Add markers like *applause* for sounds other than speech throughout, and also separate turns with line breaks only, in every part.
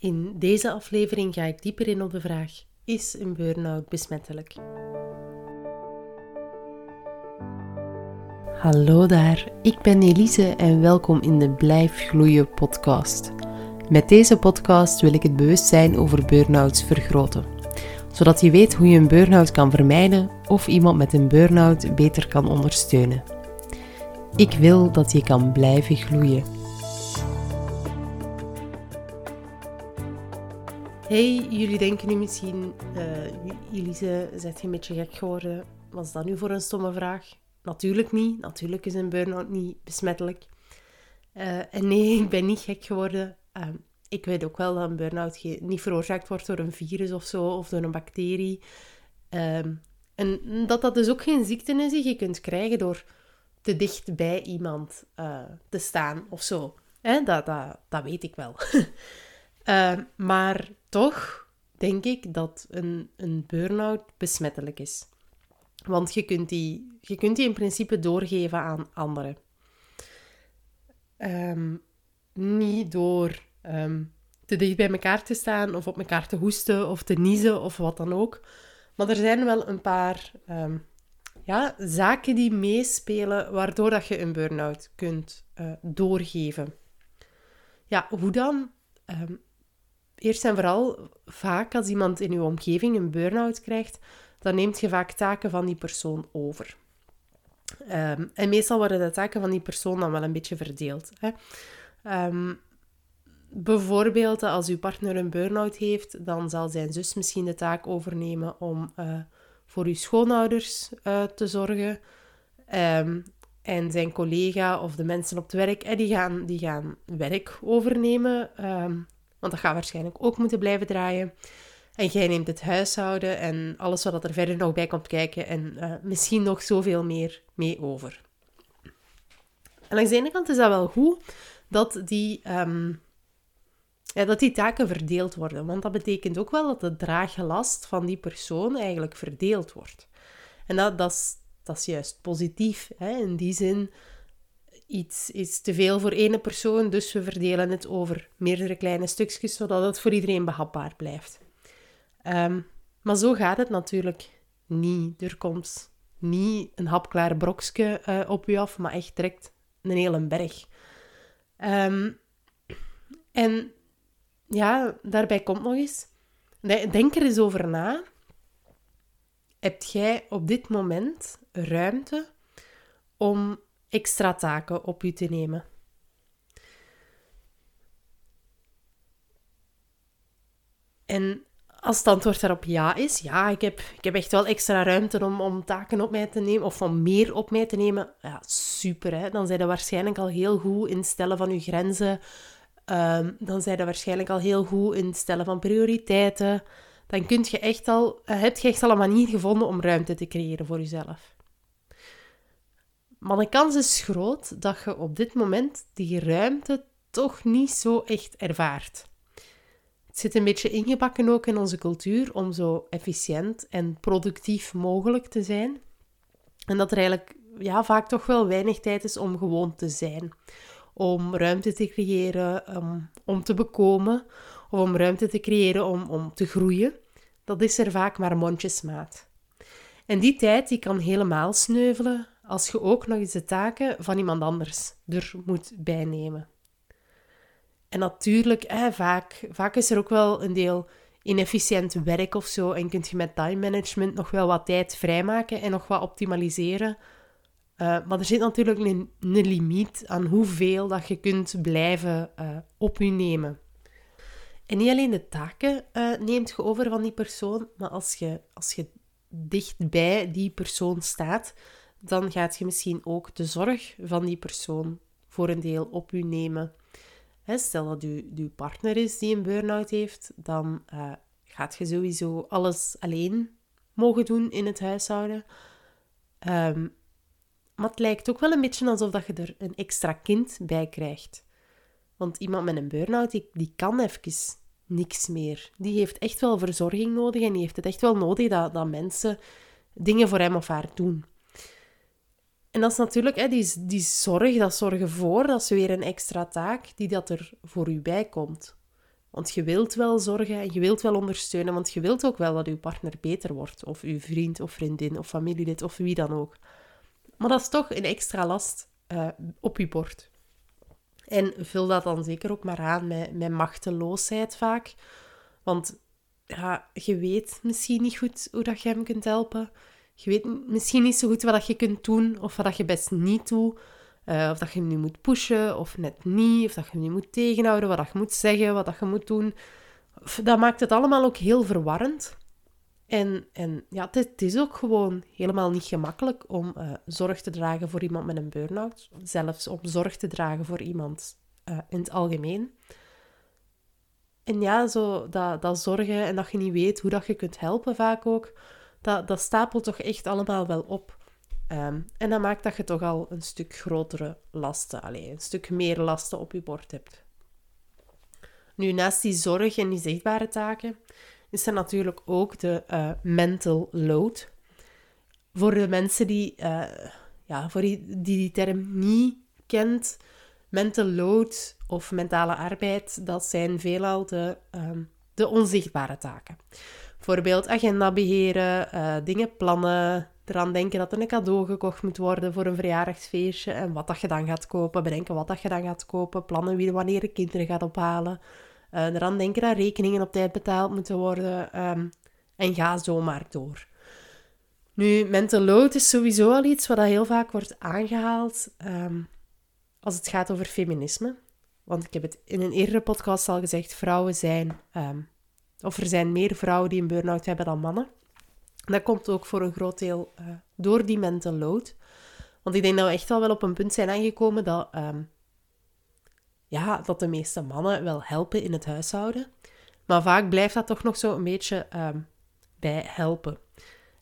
In deze aflevering ga ik dieper in op de vraag: is een burn-out besmettelijk? Hallo daar, ik ben Elise en welkom in de Blijf Gloeien podcast. Met deze podcast wil ik het bewustzijn over burn-outs vergroten, zodat je weet hoe je een burn-out kan vermijden of iemand met een burn-out beter kan ondersteunen. Ik wil dat je kan blijven gloeien. Hey, jullie denken nu misschien, uh, Elise, zet je een beetje gek geworden? Wat is dat nu voor een stomme vraag? Natuurlijk niet. Natuurlijk is een burn-out niet besmettelijk. Uh, en nee, *laughs* ik ben niet gek geworden. Uh, ik weet ook wel dat een burn-out niet veroorzaakt wordt door een virus of zo, of door een bacterie. Ehm, en dat dat dus ook geen ziekte is die je kunt krijgen door te dicht bij iemand uh, te staan of zo. Dat, dat, dat weet ik wel. *laughs* maar toch denk ik dat een, een burn-out besmettelijk is. Want je kunt, die, je kunt die in principe doorgeven aan anderen. Ehm, niet door ehm, te dicht bij elkaar te staan of op elkaar te hoesten of te niezen of wat dan ook. Maar er zijn wel een paar ehm, ja, zaken die meespelen waardoor dat je een burn-out kunt uh, doorgeven. Ja, hoe dan? Eerst en vooral, vaak als iemand in uw omgeving een burn-out krijgt, dan neemt je vaak taken van die persoon over. Ehm, en meestal worden de taken van die persoon dan wel een beetje verdeeld. Hè. Um, bijvoorbeeld, als uw partner een burn-out heeft, dan zal zijn zus misschien de taak overnemen om uh, voor uw schoonouders uh, te zorgen. Um, en zijn collega of de mensen op het werk, die, gaan, die gaan werk overnemen. Want dat gaat waarschijnlijk ook moeten blijven draaien. En jij neemt het huishouden en alles wat er verder nog bij komt kijken. En uh, misschien nog zoveel meer mee over. En langs de ene kant is dat wel goed dat die, um, ja, dat die taken verdeeld worden. Want dat betekent ook wel dat de draaggelast van die persoon eigenlijk verdeeld wordt. En dat, dat, is, dat is juist positief. Hè? In die zin iets is te veel voor ene persoon, dus we verdelen het over meerdere kleine stukjes, zodat het voor iedereen behapbaar blijft. Um, maar zo gaat het natuurlijk niet. Er komt niet een hapklaar brokje uh, op u af, maar echt direct een hele berg. Um, en ja, daarbij komt nog eens, denk er eens over na. Heb jij op dit moment ruimte om extra taken op u te nemen. En als het antwoord daarop ja is, ja, ik heb, ik heb echt wel extra ruimte om, om taken op mij te nemen, of om meer op mij te nemen, ja, super. Hè? Dan zijn je waarschijnlijk al heel goed in het stellen van je grenzen. Um, dan zijn je waarschijnlijk al heel goed in het stellen van prioriteiten. Dan kunt je echt al, uh, heb je echt al een manier gevonden om ruimte te creëren voor jezelf. Maar de kans is groot dat je op dit moment die ruimte toch niet zo echt ervaart. Het zit een beetje ingebakken ook in onze cultuur om zo efficiënt en productief mogelijk te zijn. En dat er eigenlijk ja, vaak toch wel weinig tijd is om gewoon te zijn. Om ruimte te creëren um, om te bekomen of om ruimte te creëren om, om te groeien. Dat is er vaak maar mondjesmaat. En die tijd die kan helemaal sneuvelen als je ook nog eens de taken van iemand anders er moet bijnemen. En natuurlijk, vaak, vaak is er ook wel een deel inefficiënt werk of zo en kun je met time management nog wel wat tijd vrijmaken en nog wat optimaliseren. Uh, maar er zit natuurlijk een, een, limiet aan hoeveel dat je kunt blijven uh, op je nemen. En niet alleen de taken uh, neemt je over van die persoon, maar als je, als je dicht bij die persoon staat, dan gaat je misschien ook de zorg van die persoon voor een deel op u nemen. stel dat u uw partner is die een burn-out heeft, dan uh, gaat je sowieso alles alleen mogen doen in het huishouden. Um, maar het lijkt ook wel een beetje alsof dat je er een extra kind bij krijgt. Want iemand met een burn-out, die, die kan even niks meer. Die heeft echt wel verzorging nodig en die heeft het echt wel nodig dat, dat mensen dingen voor hem of haar doen. En dat is natuurlijk hè, die, die zorg, dat zorgen voor, dat is weer een extra taak die dat er voor u bij komt. Want je wilt wel zorgen en je wilt wel ondersteunen, want je wilt ook wel dat je partner beter wordt. Of je vriend of vriendin of familielid of wie dan ook. Maar dat is toch een extra last uh, op je bord. En vul dat dan zeker ook maar aan met, met machteloosheid vaak. Want ja, je weet misschien niet goed hoe dat je hem kunt helpen. Je weet misschien niet zo goed wat je kunt doen of wat je best niet doet. Uh, of dat je hem nu moet pushen of net niet. Of dat je hem nu moet tegenhouden, wat je moet zeggen, wat je moet doen. Dat maakt het allemaal ook heel verwarrend. En, en ja, het, is ook gewoon helemaal niet gemakkelijk om uh, zorg te dragen voor iemand met een burn-out. Zelfs om zorg te dragen voor iemand uh, in het algemeen. En ja, zo dat, dat zorgen en dat je niet weet hoe dat je kunt helpen vaak ook, dat, stapelt toch echt allemaal wel op. Um, en dat maakt dat je toch al een stuk grotere lasten, allez, een stuk meer lasten op je bord hebt. Nu, naast die zorg en die zichtbare taken, is er natuurlijk ook de uh, mental load. Voor de mensen die, uh, ja, voor die, die die term niet kent, mental load of mentale arbeid, dat zijn veelal de, um, de onzichtbare taken. Bijvoorbeeld agenda beheren, uh, dingen plannen, eraan denken dat er een cadeau gekocht moet worden voor een verjaardagsfeestje en wat dat je dan gaat kopen, bedenken wat dat je dan gaat kopen, plannen wie wanneer de kinderen gaat ophalen, uh, eraan denken dat rekeningen op tijd betaald moeten worden um, en ga zo maar door. Nu, mental load is sowieso al iets wat heel vaak wordt aangehaald um, als het gaat over feminisme. Want ik heb het in een eerdere podcast al gezegd, vrouwen zijn, um, of er zijn meer vrouwen die een burn-out hebben dan mannen. Dat komt ook voor een groot deel uh, door die mental load. Want ik denk dat we echt al wel op een punt zijn aangekomen dat, um, ja, dat de meeste mannen wel helpen in het huishouden. Maar vaak blijft dat toch nog zo een beetje um, bij helpen.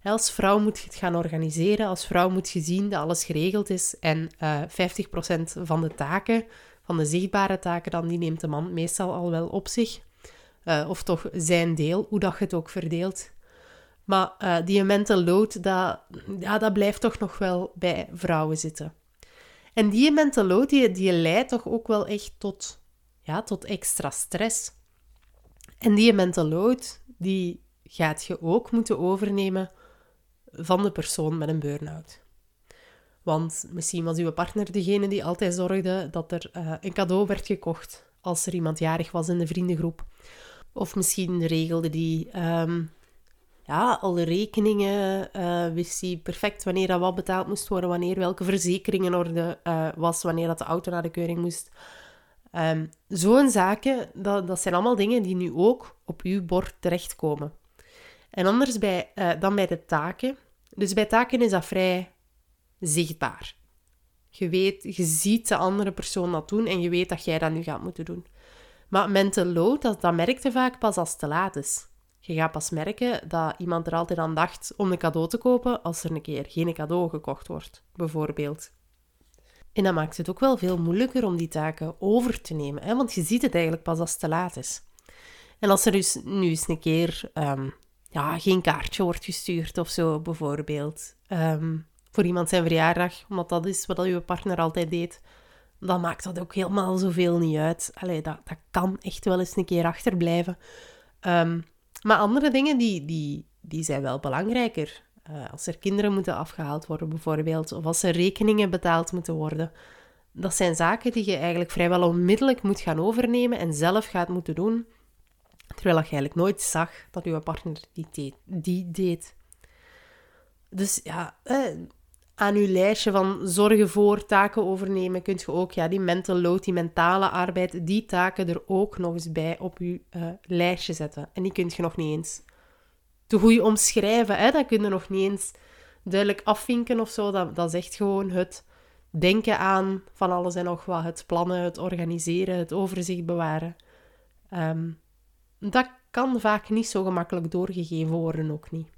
Als vrouw moet je het gaan organiseren. Als vrouw moet je zien dat alles geregeld is. En uh, eh, 50% van de taken, van de zichtbare taken, dan, die neemt de man meestal al wel op zich. Uh, of toch zijn deel, hoe dat je het ook verdeelt. Maar uh, die mental load, dat, ja, dat blijft toch nog wel bij vrouwen zitten. En die mental load, die, die leidt toch ook wel echt tot, ja, tot extra stress. En die mental load, die gaat je ook moeten overnemen van de persoon met een burn-out. Want misschien was uw partner degene die altijd zorgde dat er uh, een cadeau werd gekocht als er iemand jarig was in de vriendengroep. Of misschien regelde die um, ja, alle rekeningen, uh, wist hij perfect wanneer dat wat betaald moest worden, wanneer welke verzekering in orde uh, was, wanneer dat de auto naar de keuring moest. Um, Zo'n zaken, dat, dat zijn allemaal dingen die nu ook op uw bord terechtkomen. En anders bij, uh, dan bij de taken. Dus bij taken is dat vrij zichtbaar. Je weet, je ziet de andere persoon dat doen en je weet dat jij dat nu gaat moeten doen. Maar mental load, dat, dat merkte vaak pas als het te laat is. Je gaat pas merken dat iemand er altijd aan dacht om een cadeau te kopen als er een keer geen cadeau gekocht wordt, bijvoorbeeld. En dat maakt het ook wel veel moeilijker om die taken over te nemen, hè? want je ziet het eigenlijk pas als het te laat is. En als er dus nu eens een keer um, ja, geen kaartje wordt gestuurd of zo, bijvoorbeeld, um, voor iemand zijn verjaardag, omdat dat is wat je partner altijd deed, dan maakt dat ook helemaal zoveel niet uit. Allee, dat, dat kan echt wel eens een keer achterblijven. Um, maar andere dingen die, die, die zijn wel belangrijker. Uh, als er kinderen moeten afgehaald worden, bijvoorbeeld, of als er rekeningen betaald moeten worden. Dat zijn zaken die je eigenlijk vrijwel onmiddellijk moet gaan overnemen en zelf gaat moeten doen. Terwijl je eigenlijk nooit zag dat je partner die deed. Die deed. Dus ja, eh, aan je lijstje van zorgen voor, taken overnemen, kunt je ook ja, die mental load, die mentale arbeid, die taken er ook nog eens bij op je uh, lijstje zetten. En die kun je nog niet eens te goed omschrijven. Hè? Dat kun je nog niet eens duidelijk afvinken of zo. Dat, dat is echt gewoon het denken aan van alles en nog wat. Het plannen, het organiseren, het overzicht bewaren. Um, dat kan vaak niet zo gemakkelijk doorgegeven worden, ook niet.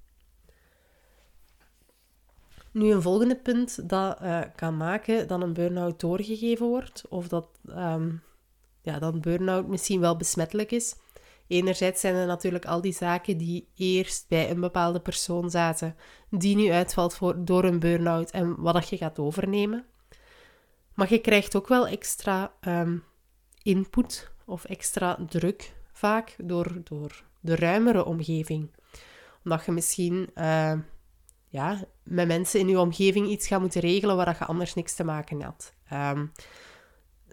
Nu, een volgende punt dat uh, kan maken dat een burn-out doorgegeven wordt, of dat, um, ja, dat burn-out misschien wel besmettelijk is. Enerzijds zijn er natuurlijk al die zaken die eerst bij een bepaalde persoon zaten, die nu uitvalt door een burn-out en wat dat je gaat overnemen. Maar je krijgt ook wel extra um, input of extra druk vaak door, door de ruimere omgeving. Omdat je misschien uh, ja, met mensen in je omgeving iets gaat moeten regelen waar je anders niks te maken had. Um,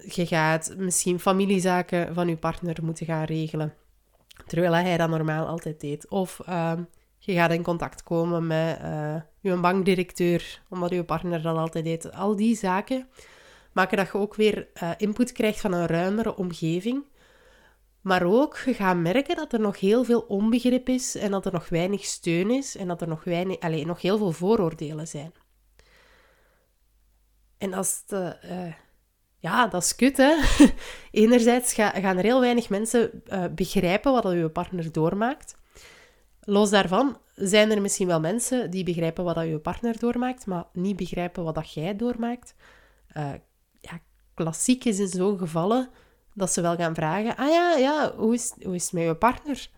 je gaat misschien familiezaken van je partner moeten gaan regelen, terwijl hij dat normaal altijd deed. Of uh, je gaat in contact komen met uh, je bankdirecteur, omdat je partner dat altijd deed. Al die zaken maken dat je ook weer uh, input krijgt van een ruimere omgeving. Maar ook, je gaat merken dat er nog heel veel onbegrip is en dat er nog weinig steun is en dat er nog, weinig, allez, nog heel veel vooroordelen zijn. En als het, uh, ja, dat is kut, hè. *laughs* Enerzijds gaan er heel weinig mensen uh, begrijpen wat je partner doormaakt. Los daarvan zijn er misschien wel mensen die begrijpen wat je partner doormaakt, maar niet begrijpen wat dat jij doormaakt. Ja, klassiek is in zo'n gevallen dat ze wel gaan vragen: Ah ja, ja hoe, is, hoe is het met je partner?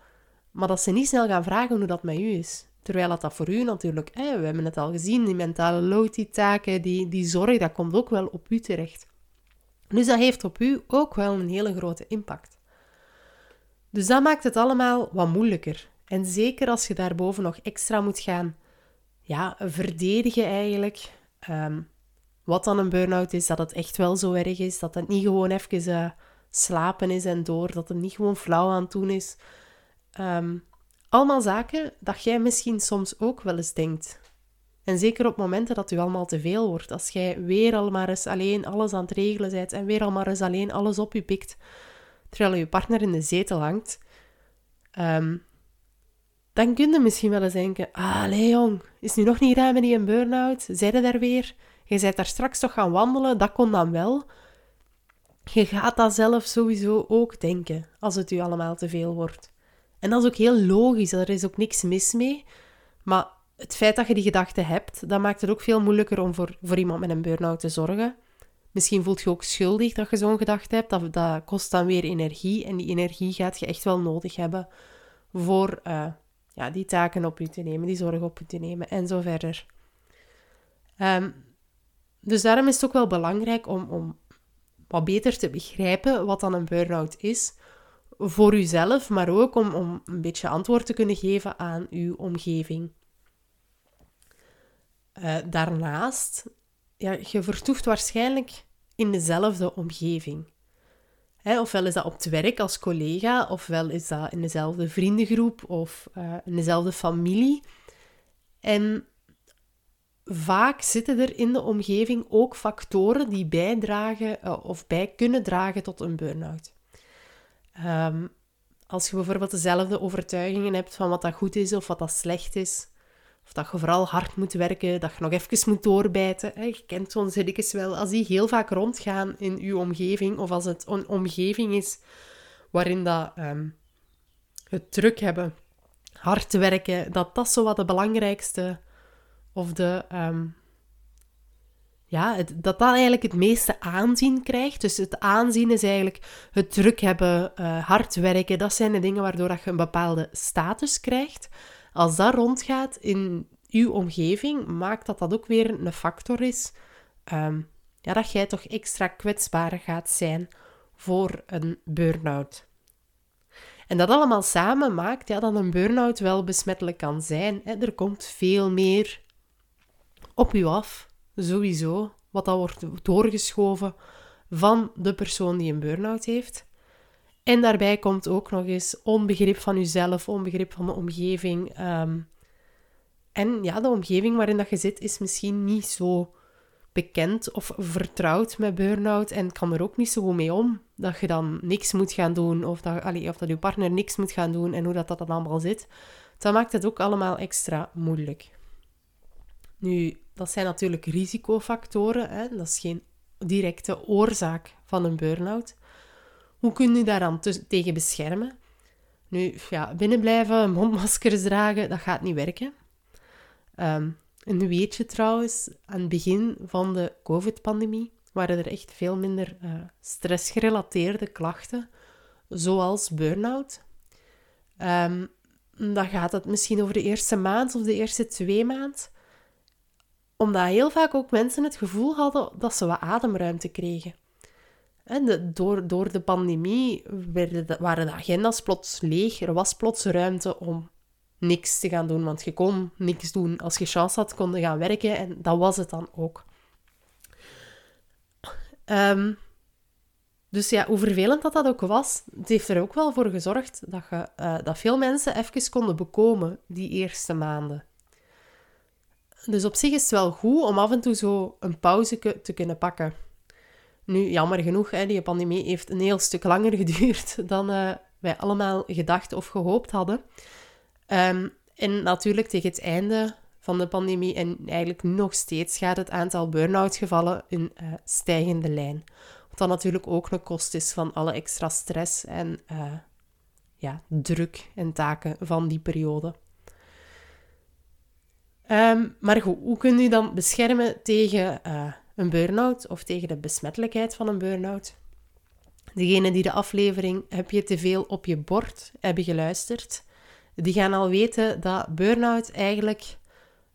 Maar dat ze niet snel gaan vragen hoe dat met u is. Terwijl dat, dat voor u natuurlijk, we hebben het al gezien, die mentale load, die taken, die, die zorg, dat komt ook wel op u terecht. Dus dat heeft op u ook wel een hele grote impact. Dus dat maakt het allemaal wat moeilijker. En zeker als je daarboven nog extra moet gaan ja, verdedigen eigenlijk. Um, wat dan een burn-out is, dat het echt wel zo erg is. Dat het niet gewoon even uh, slapen is en door. Dat het niet gewoon flauw aan het doen is. Um, allemaal zaken dat jij misschien soms ook wel eens denkt. En zeker op momenten dat u allemaal te veel wordt. Als jij weer al maar eens alleen alles aan het regelen bent en weer al maar eens alleen alles op je pikt, terwijl je partner in de zetel hangt, um, dan kun je misschien wel eens denken, ah, jong, is nu nog niet raar met die burn-out? Zij daar weer? Je bent daar straks toch gaan wandelen, dat kon dan wel. Je gaat dat zelf sowieso ook denken, als het u allemaal te veel wordt. En dat is ook heel logisch, er is ook niks mis mee. Maar het feit dat je die gedachte hebt, dat maakt het ook veel moeilijker om voor, voor iemand met een burn-out te zorgen. Misschien voelt je ook schuldig dat je zo'n gedachte hebt. Dat, dat kost dan weer energie. En die energie gaat je echt wel nodig hebben voor uh, ja, die taken op je te nemen, die zorg op je te nemen en zo verder. Um, dus daarom is het ook wel belangrijk om, om wat beter te begrijpen wat dan een burn-out is. Voor uzelf, maar ook om, om een beetje antwoord te kunnen geven aan uw omgeving. Uh, daarnaast, ja, je vertoeft waarschijnlijk in dezelfde omgeving. Hè, ofwel is dat op het werk als collega, ofwel is dat in dezelfde vriendengroep of uh, in dezelfde familie. En vaak zitten er in de omgeving ook factoren die bijdragen uh, of bij kunnen dragen tot een burn-out. Um, als je bijvoorbeeld dezelfde overtuigingen hebt van wat dat goed is of wat dat slecht is, of dat je vooral hard moet werken, dat je nog even moet doorbijten. Hè. Je kent zo'n zinnetjes wel. Als die heel vaak rondgaan in je omgeving, of als het een omgeving is waarin dat, um, het druk hebben, hard werken, dat dat zo wat de belangrijkste of de... Um, ja, dat dat eigenlijk het meeste aanzien krijgt. Dus het aanzien is eigenlijk het druk hebben, uh, hard werken. Dat zijn de dingen waardoor dat je een bepaalde status krijgt. Als dat rondgaat in uw omgeving, maakt dat dat ook weer een factor is. Um, ja, dat jij toch extra kwetsbaar gaat zijn voor een burn-out. En dat allemaal samen maakt ja, dat een burn-out wel besmettelijk kan zijn. Hè. Er komt veel meer op u af, sowieso, wat dat wordt doorgeschoven van de persoon die een burn-out heeft. En daarbij komt ook nog eens onbegrip van jezelf, onbegrip van de omgeving. Ehm, en ja, de omgeving waarin dat je zit is misschien niet zo bekend of vertrouwd met burn-out en kan er ook niet zo goed mee om. Dat je dan niks moet gaan doen of dat, allee, of dat je partner niks moet gaan doen en hoe dat, dat dan allemaal zit. Dat maakt het ook allemaal extra moeilijk. Nu, dat zijn natuurlijk risicofactoren. Hè? Dat is geen directe oorzaak van een burn-out. Hoe kun je daar dan tegen beschermen? Nu, ja, binnenblijven, mondmaskers dragen, dat gaat niet werken. Um, een weetje trouwens, aan het begin van de COVID-pandemie waren er echt veel minder uh, stressgerelateerde klachten, zoals burn-out. Um, dan gaat het misschien over de eerste maand of de eerste twee maanden omdat heel vaak ook mensen het gevoel hadden dat ze wat ademruimte kregen. de, door, door de pandemie werden de, waren de agenda's plots leeg. Er was plots ruimte om niks te gaan doen, want je kon niks doen. Als je chance had, kon je gaan werken en dat was het dan ook. Um, dus ja, hoe vervelend dat dat ook was, het heeft er ook wel voor gezorgd dat, je, uh, dat veel mensen even konden bekomen die eerste maanden. Dus op zich is het wel goed om af en toe zo een pauze te kunnen pakken. Nu, jammer genoeg, hè, die pandemie heeft een heel stuk langer *laughs* geduurd dan uh, wij allemaal gedacht of gehoopt hadden. Um, en natuurlijk tegen het einde van de pandemie en eigenlijk nog steeds gaat het aantal burn-out gevallen in uh, stijgende lijn. Wat dan natuurlijk ook een kost is van alle extra stress en uh, ja, druk en taken van die periode. Um, maar goed, hoe kun je dan beschermen tegen uh, een burn-out of tegen de besmettelijkheid van een burn-out? Degenen die de aflevering Heb je te veel op je bord hebben geluisterd, die gaan al weten dat burn-out eigenlijk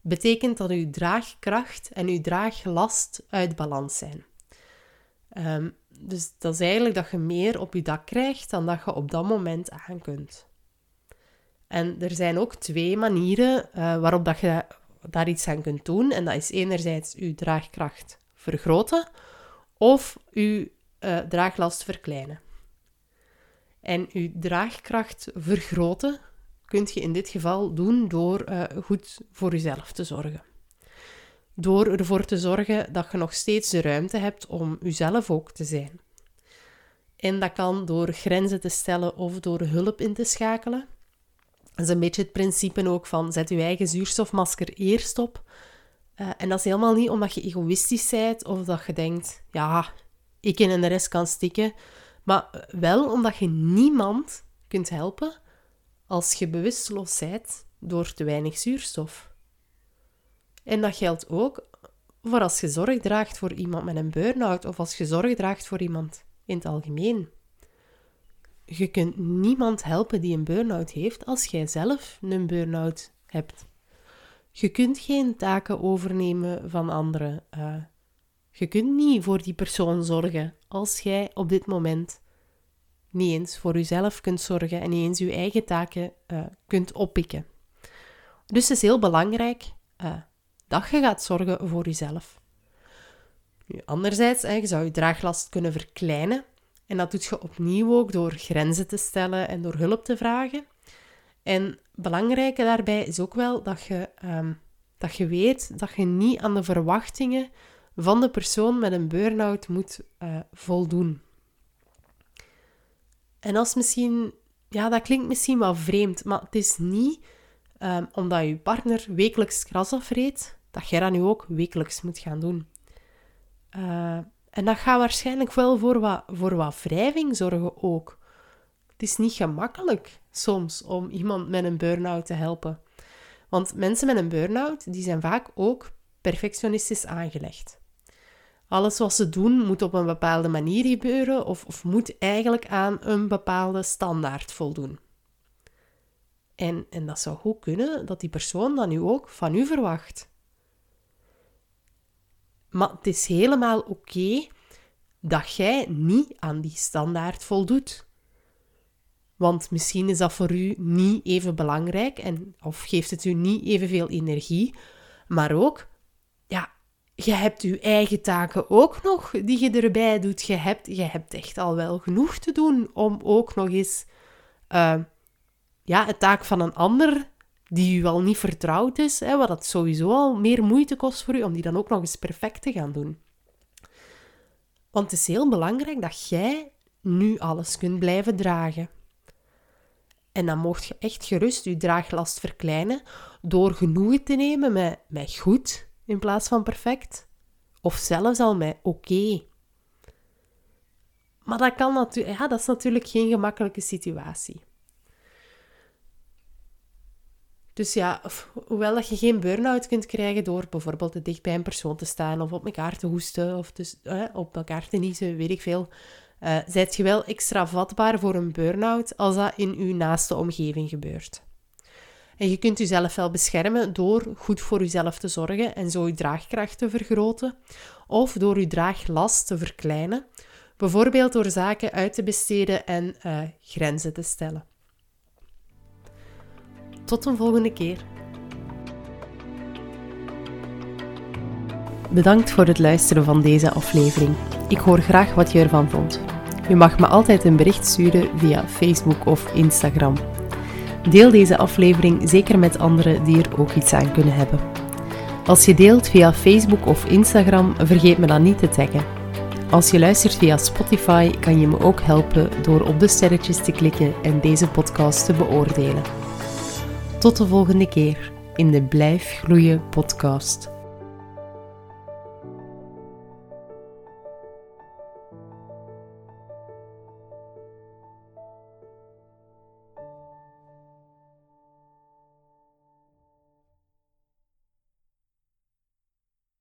betekent dat uw draagkracht en uw draaglast uit balans zijn. Um, dus dat is eigenlijk dat je meer op je dak krijgt dan dat je op dat moment aan kunt. En er zijn ook twee manieren uh, waarop dat je daar iets aan kunt doen. En dat is enerzijds je draagkracht vergroten of je uh, draaglast verkleinen. En je draagkracht vergroten kun je in dit geval doen door uh, goed voor jezelf te zorgen. Door ervoor te zorgen dat je nog steeds de ruimte hebt om jezelf ook te zijn. En dat kan door grenzen te stellen of door hulp in te schakelen. Dat is een beetje het principe ook van zet je eigen zuurstofmasker eerst op. Uh, en dat is helemaal niet omdat je egoïstisch bent of dat je denkt, ja, ik en de rest kan stikken. Maar wel omdat je niemand kunt helpen als je bewusteloos bent door te weinig zuurstof. En dat geldt ook voor als je zorg draagt voor iemand met een burn-out of als je zorg draagt voor iemand in het algemeen. Je kunt niemand helpen die een burn-out heeft als jij zelf een burn-out hebt. Je kunt geen taken overnemen van anderen. Uh, je kunt niet voor die persoon zorgen als jij op dit moment niet eens voor jezelf kunt zorgen en niet eens je eigen taken uh, kunt oppikken. Dus het is heel belangrijk uh, dat je gaat zorgen voor jezelf. Nu, anderzijds, je zou je draaglast kunnen verkleinen. En dat doet je opnieuw ook door grenzen te stellen en door hulp te vragen. En belangrijke daarbij is ook wel dat je, um, dat je weet dat je niet aan de verwachtingen van de persoon met een burn-out moet uh, voldoen. En als misschien, ja, dat klinkt misschien wel vreemd, maar het is niet um, omdat je partner wekelijks gras afreed, dat jij dat nu ook wekelijks moet gaan doen. Uh, en dat gaat waarschijnlijk wel voor wat, voor wat wrijving zorgen ook. Het is niet gemakkelijk soms om iemand met een burn-out te helpen. Want mensen met een burn-out, die zijn vaak ook perfectionistisch aangelegd. Alles wat ze doen moet op een bepaalde manier gebeuren of, of moet eigenlijk aan een bepaalde standaard voldoen. En, en dat zou goed kunnen dat die persoon dat nu ook van u verwacht. Maar het is helemaal oké dat jij niet aan die standaard voldoet. Want misschien is dat voor u niet even belangrijk en, of geeft het u niet evenveel energie. Maar ook, ja, je hebt je eigen taken ook nog die je erbij doet. Je hebt, je hebt echt al wel genoeg te doen om ook nog eens uh, ja, het taak van een ander die u al niet vertrouwd is, hè, wat dat sowieso al meer moeite kost voor u, om die dan ook nog eens perfect te gaan doen. Want het is heel belangrijk dat jij nu alles kunt blijven dragen. En dan mocht je echt gerust je draaglast verkleinen door genoegen te nemen met, met goed in plaats van perfect. Of zelfs al met oké. Maar dat, kan natuurlijk, ja, dat is natuurlijk geen gemakkelijke situatie. Dus ja, hoewel dat je geen burn-out kunt krijgen door bijvoorbeeld te dicht bij een persoon te staan of op elkaar te hoesten of dus, eh, op elkaar te niezen, weet ik veel, uh, zijt je wel extra vatbaar voor een burn-out als dat in uw naaste omgeving gebeurt. En je kunt jezelf wel beschermen door goed voor jezelf te zorgen en zo je draagkracht te vergroten, of door je draaglast te verkleinen, Bijvoorbeeld door zaken uit te besteden en uh, grenzen te stellen. Tot een volgende keer. Bedankt voor het luisteren van deze aflevering. Ik hoor graag wat je ervan vond. Je mag me altijd een bericht sturen via Facebook of Instagram. Deel deze aflevering zeker met anderen die er ook iets aan kunnen hebben. Als je deelt via Facebook of Instagram, vergeet me dan niet te taggen. Als je luistert via Spotify, kan je me ook helpen door op de sterretjes te klikken en deze podcast te beoordelen. Tot de volgende keer in de Blijf Groeien podcast.